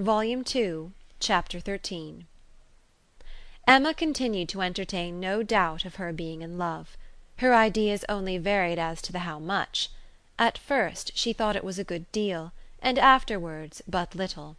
Volume Two, Chapter XIII Emma continued to entertain no doubt of her being in love. Her ideas only varied as to the how much. At first she thought it was a good deal, and afterwards but little.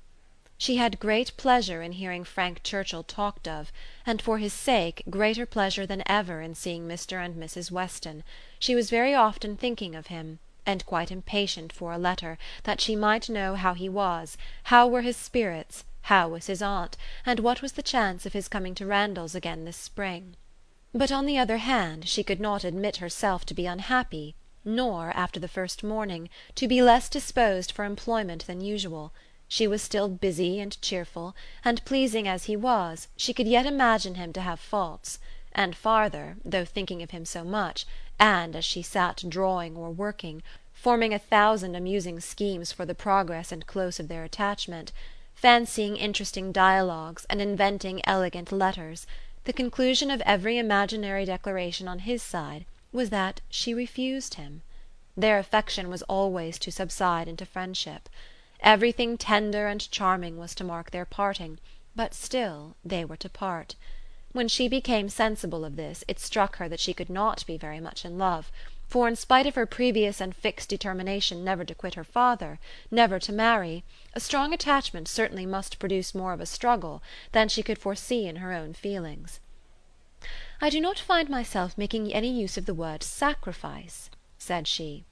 She had great pleasure in hearing Frank Churchill talked of, and for his sake greater pleasure than ever in seeing Mr and Mrs Weston; she was very often thinking of him, and quite impatient for a letter, that she might know how he was, how were his spirits, how was his aunt, and what was the chance of his coming to Randalls again this spring. But on the other hand she could not admit herself to be unhappy, nor, after the first morning, to be less disposed for employment than usual; she was still busy and cheerful, and pleasing as he was, she could yet imagine him to have faults; and farther, though thinking of him so much, and, as she sat drawing or working, forming a thousand amusing schemes for the progress and close of their attachment, fancying interesting dialogues and inventing elegant letters, the conclusion of every imaginary declaration on his side was that she refused him. Their affection was always to subside into friendship. Everything tender and charming was to mark their parting, but still they were to part. When she became sensible of this it struck her that she could not be very much in love, for in spite of her previous and fixed determination never to quit her father, never to marry, a strong attachment certainly must produce more of a struggle than she could foresee in her own feelings. "I do not find myself making any use of the word sacrifice," said she.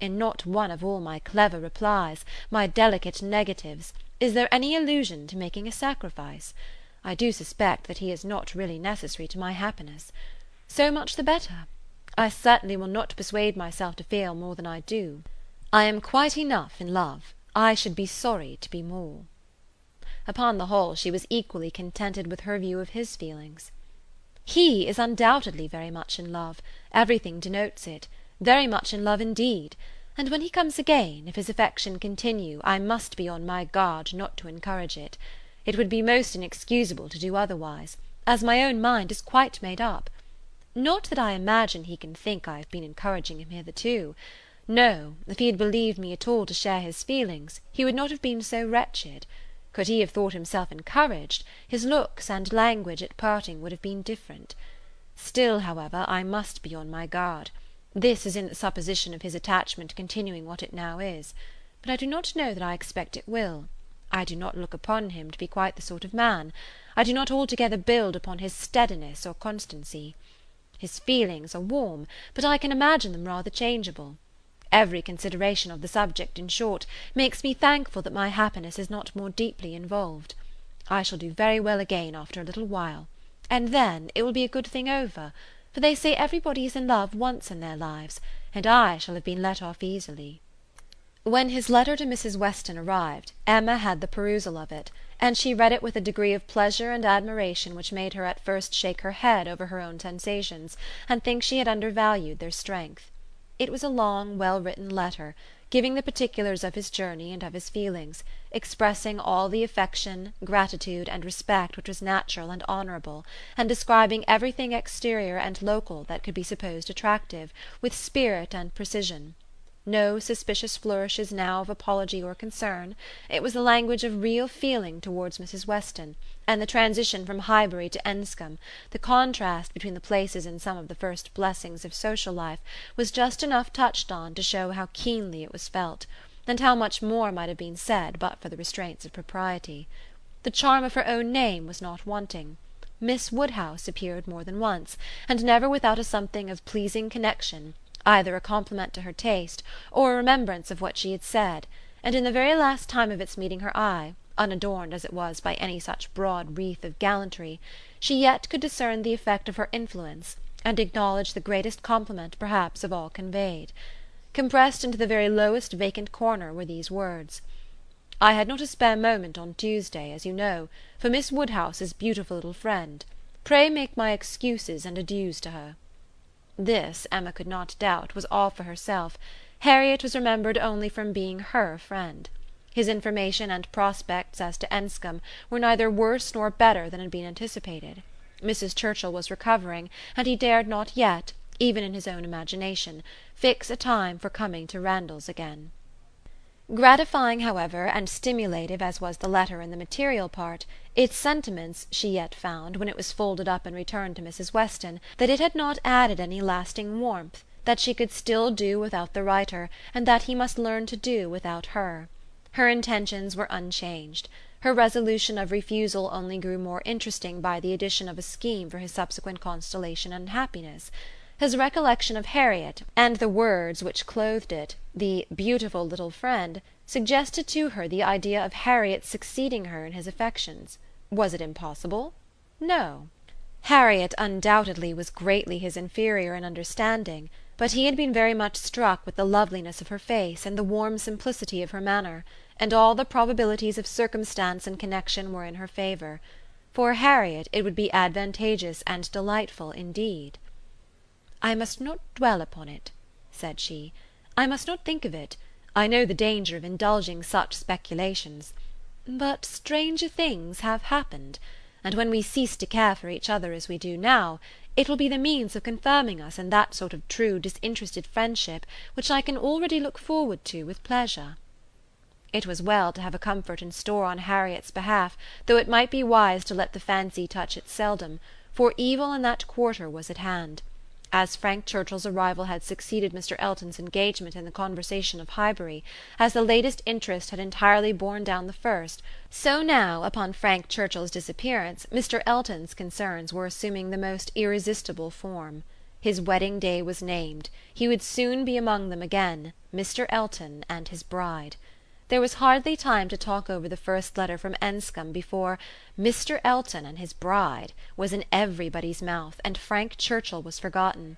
"In not one of all my clever replies, my delicate negatives, is there any allusion to making a sacrifice. I do suspect that he is not really necessary to my happiness. So much the better. I certainly will not persuade myself to feel more than I do. I am quite enough in love. I should be sorry to be more." Upon the whole she was equally contented with her view of his feelings. "He is undoubtedly very much in love; everything denotes it; very much in love indeed; and when he comes again, if his affection continue, I must be on my guard not to encourage it. It would be most inexcusable to do otherwise, as my own mind is quite made up. Not that I imagine he can think I have been encouraging him hitherto. No, if he had believed me at all to share his feelings, he would not have been so wretched. Could he have thought himself encouraged, his looks and language at parting would have been different. Still, however, I must be on my guard. This is in the supposition of his attachment continuing what it now is; but I do not know that I expect it will. I do not look upon him to be quite the sort of man. I do not altogether build upon his steadiness or constancy. His feelings are warm, but I can imagine them rather changeable. Every consideration of the subject, in short, makes me thankful that my happiness is not more deeply involved. I shall do very well again after a little while, and then it will be a good thing over, for they say everybody is in love once in their lives, and I shall have been let off easily. When his letter to Mrs Weston arrived, Emma had the perusal of it, and she read it with a degree of pleasure and admiration which made her at first shake her head over her own sensations, and think she had undervalued their strength. It was a long well written letter, giving the particulars of his journey and of his feelings, expressing all the affection, gratitude, and respect which was natural and honourable, and describing everything exterior and local that could be supposed attractive, with spirit and precision. No suspicious flourishes now of apology or concern; it was the language of real feeling towards Mrs Weston, and the transition from Highbury to Enscombe, the contrast between the places in some of the first blessings of social life, was just enough touched on to show how keenly it was felt, and how much more might have been said but for the restraints of propriety. The charm of her own name was not wanting. Miss Woodhouse appeared more than once, and never without a something of pleasing connection either a compliment to her taste, or a remembrance of what she had said, and in the very last time of its meeting her eye, unadorned as it was by any such broad wreath of gallantry, she yet could discern the effect of her influence, and acknowledge the greatest compliment perhaps of all conveyed. Compressed into the very lowest vacant corner were these words: "I had not a spare moment on Tuesday, as you know, for Miss Woodhouse's beautiful little friend. Pray make my excuses and adieus to her. This, Emma could not doubt, was all for herself; Harriet was remembered only from being her friend. His information and prospects as to Enscombe were neither worse nor better than had been anticipated. Mrs. Churchill was recovering, and he dared not yet, even in his own imagination, fix a time for coming to Randalls again. Gratifying, however, and stimulative as was the letter in the material part, its sentiments she yet found, when it was folded up and returned to Mrs. Weston, that it had not added any lasting warmth, that she could still do without the writer and that he must learn to do without her. Her intentions were unchanged. Her resolution of refusal only grew more interesting by the addition of a scheme for his subsequent constellation and happiness. His recollection of Harriet, and the words which clothed it, the "beautiful little friend," suggested to her the idea of Harriet's succeeding her in his affections. Was it impossible? No. Harriet undoubtedly was greatly his inferior in understanding, but he had been very much struck with the loveliness of her face and the warm simplicity of her manner, and all the probabilities of circumstance and connexion were in her favour. For Harriet it would be advantageous and delightful indeed. "I must not dwell upon it," said she. "I must not think of it. I know the danger of indulging such speculations. But stranger things have happened; and when we cease to care for each other as we do now, it will be the means of confirming us in that sort of true disinterested friendship which I can already look forward to with pleasure." It was well to have a comfort in store on Harriet's behalf, though it might be wise to let the fancy touch it seldom, for evil in that quarter was at hand. As Frank Churchill's arrival had succeeded Mr. Elton's engagement in the conversation of Highbury, as the latest interest had entirely borne down the first, so now, upon Frank Churchill's disappearance, Mr. Elton's concerns were assuming the most irresistible form. His wedding day was named; he would soon be among them again, Mr. Elton and his bride. There was hardly time to talk over the first letter from Enscombe before "Mr. Elton and his bride" was in everybody's mouth, and Frank Churchill was forgotten.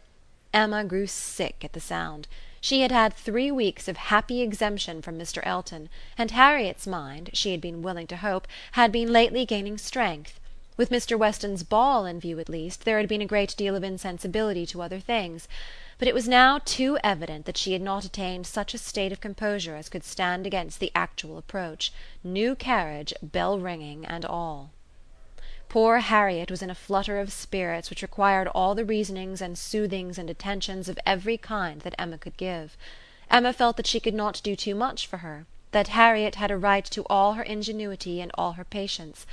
Emma grew sick at the sound. She had had three weeks of happy exemption from Mr. Elton, and Harriet's mind, she had been willing to hope, had been lately gaining strength. With Mr. Weston's ball in view at least, there had been a great deal of insensibility to other things but it was now too evident that she had not attained such a state of composure as could stand against the actual approach new carriage, bell ringing, and all. Poor Harriet was in a flutter of spirits which required all the reasonings and soothings and attentions of every kind that Emma could give. Emma felt that she could not do too much for her, that Harriet had a right to all her ingenuity and all her patience;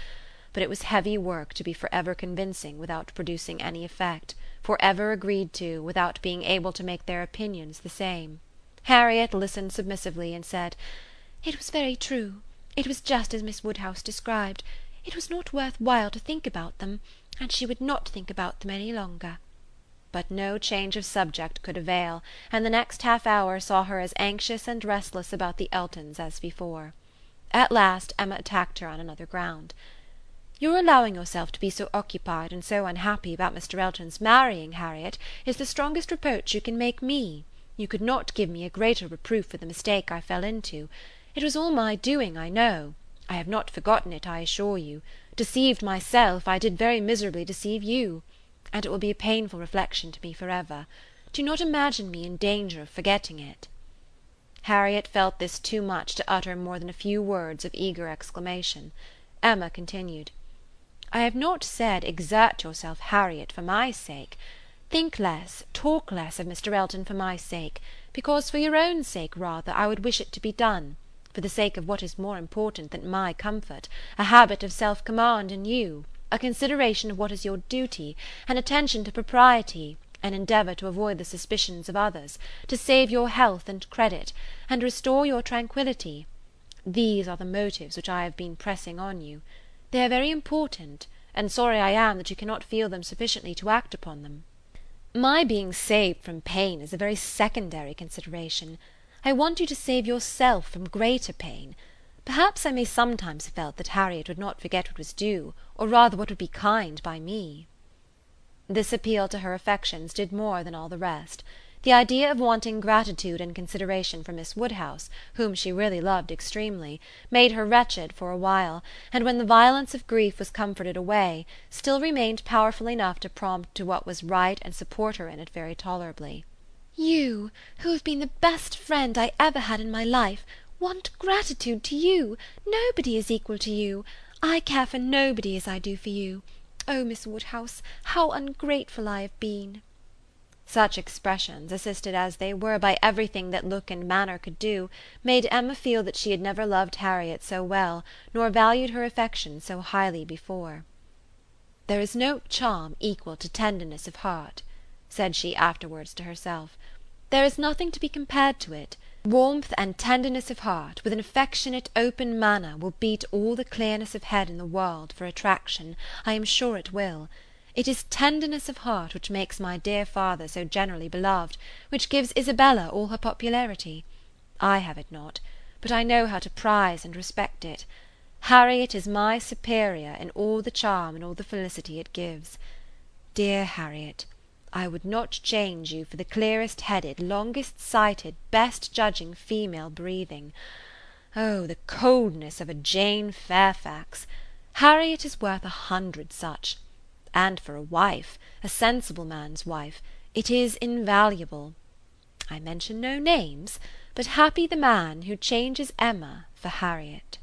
but it was heavy work to be for ever convincing without producing any effect for ever agreed to, without being able to make their opinions the same. Harriet listened submissively, and said, "It was very true. It was just as Miss Woodhouse described. It was not worth while to think about them, and she would not think about them any longer." But no change of subject could avail, and the next half hour saw her as anxious and restless about the Eltons as before. At last Emma attacked her on another ground. Your allowing yourself to be so occupied and so unhappy about Mr. Elton's marrying Harriet is the strongest reproach you can make me. You could not give me a greater reproof for the mistake I fell into. It was all my doing, I know. I have not forgotten it, I assure you. Deceived myself, I did very miserably deceive you. And it will be a painful reflection to me for ever. Do not imagine me in danger of forgetting it." Harriet felt this too much to utter more than a few words of eager exclamation. Emma continued. I have not said exert yourself, Harriet, for my sake. Think less, talk less of Mr. Elton for my sake, because for your own sake rather I would wish it to be done, for the sake of what is more important than my comfort, a habit of self command in you, a consideration of what is your duty, an attention to propriety, an endeavour to avoid the suspicions of others, to save your health and credit, and restore your tranquillity. These are the motives which I have been pressing on you. They are very important, and sorry I am that you cannot feel them sufficiently to act upon them. My being saved from pain is a very secondary consideration. I want you to save yourself from greater pain. Perhaps I may sometimes have felt that Harriet would not forget what was due, or rather what would be kind by me." This appeal to her affections did more than all the rest. The idea of wanting gratitude and consideration for Miss Woodhouse, whom she really loved extremely, made her wretched for a while, and when the violence of grief was comforted away, still remained powerful enough to prompt to what was right and support her in it very tolerably. "You, who have been the best friend I ever had in my life, want gratitude to you! Nobody is equal to you. I care for nobody as I do for you. Oh, Miss Woodhouse, how ungrateful I have been!" Such expressions, assisted as they were by everything that look and manner could do, made Emma feel that she had never loved Harriet so well nor valued her affection so highly before. "There is no charm equal to tenderness of heart," said she afterwards to herself. "There is nothing to be compared to it. Warmth and tenderness of heart, with an affectionate open manner, will beat all the clearness of head in the world for attraction, I am sure it will. It is tenderness of heart which makes my dear father so generally beloved, which gives Isabella all her popularity. I have it not; but I know how to prize and respect it. Harriet is my superior in all the charm and all the felicity it gives. Dear Harriet, I would not change you for the clearest headed, longest sighted, best judging female breathing. Oh, the coldness of a Jane Fairfax! Harriet is worth a hundred such and for a wife, a sensible man's wife, it is invaluable. I mention no names, but happy the man who changes Emma for Harriet.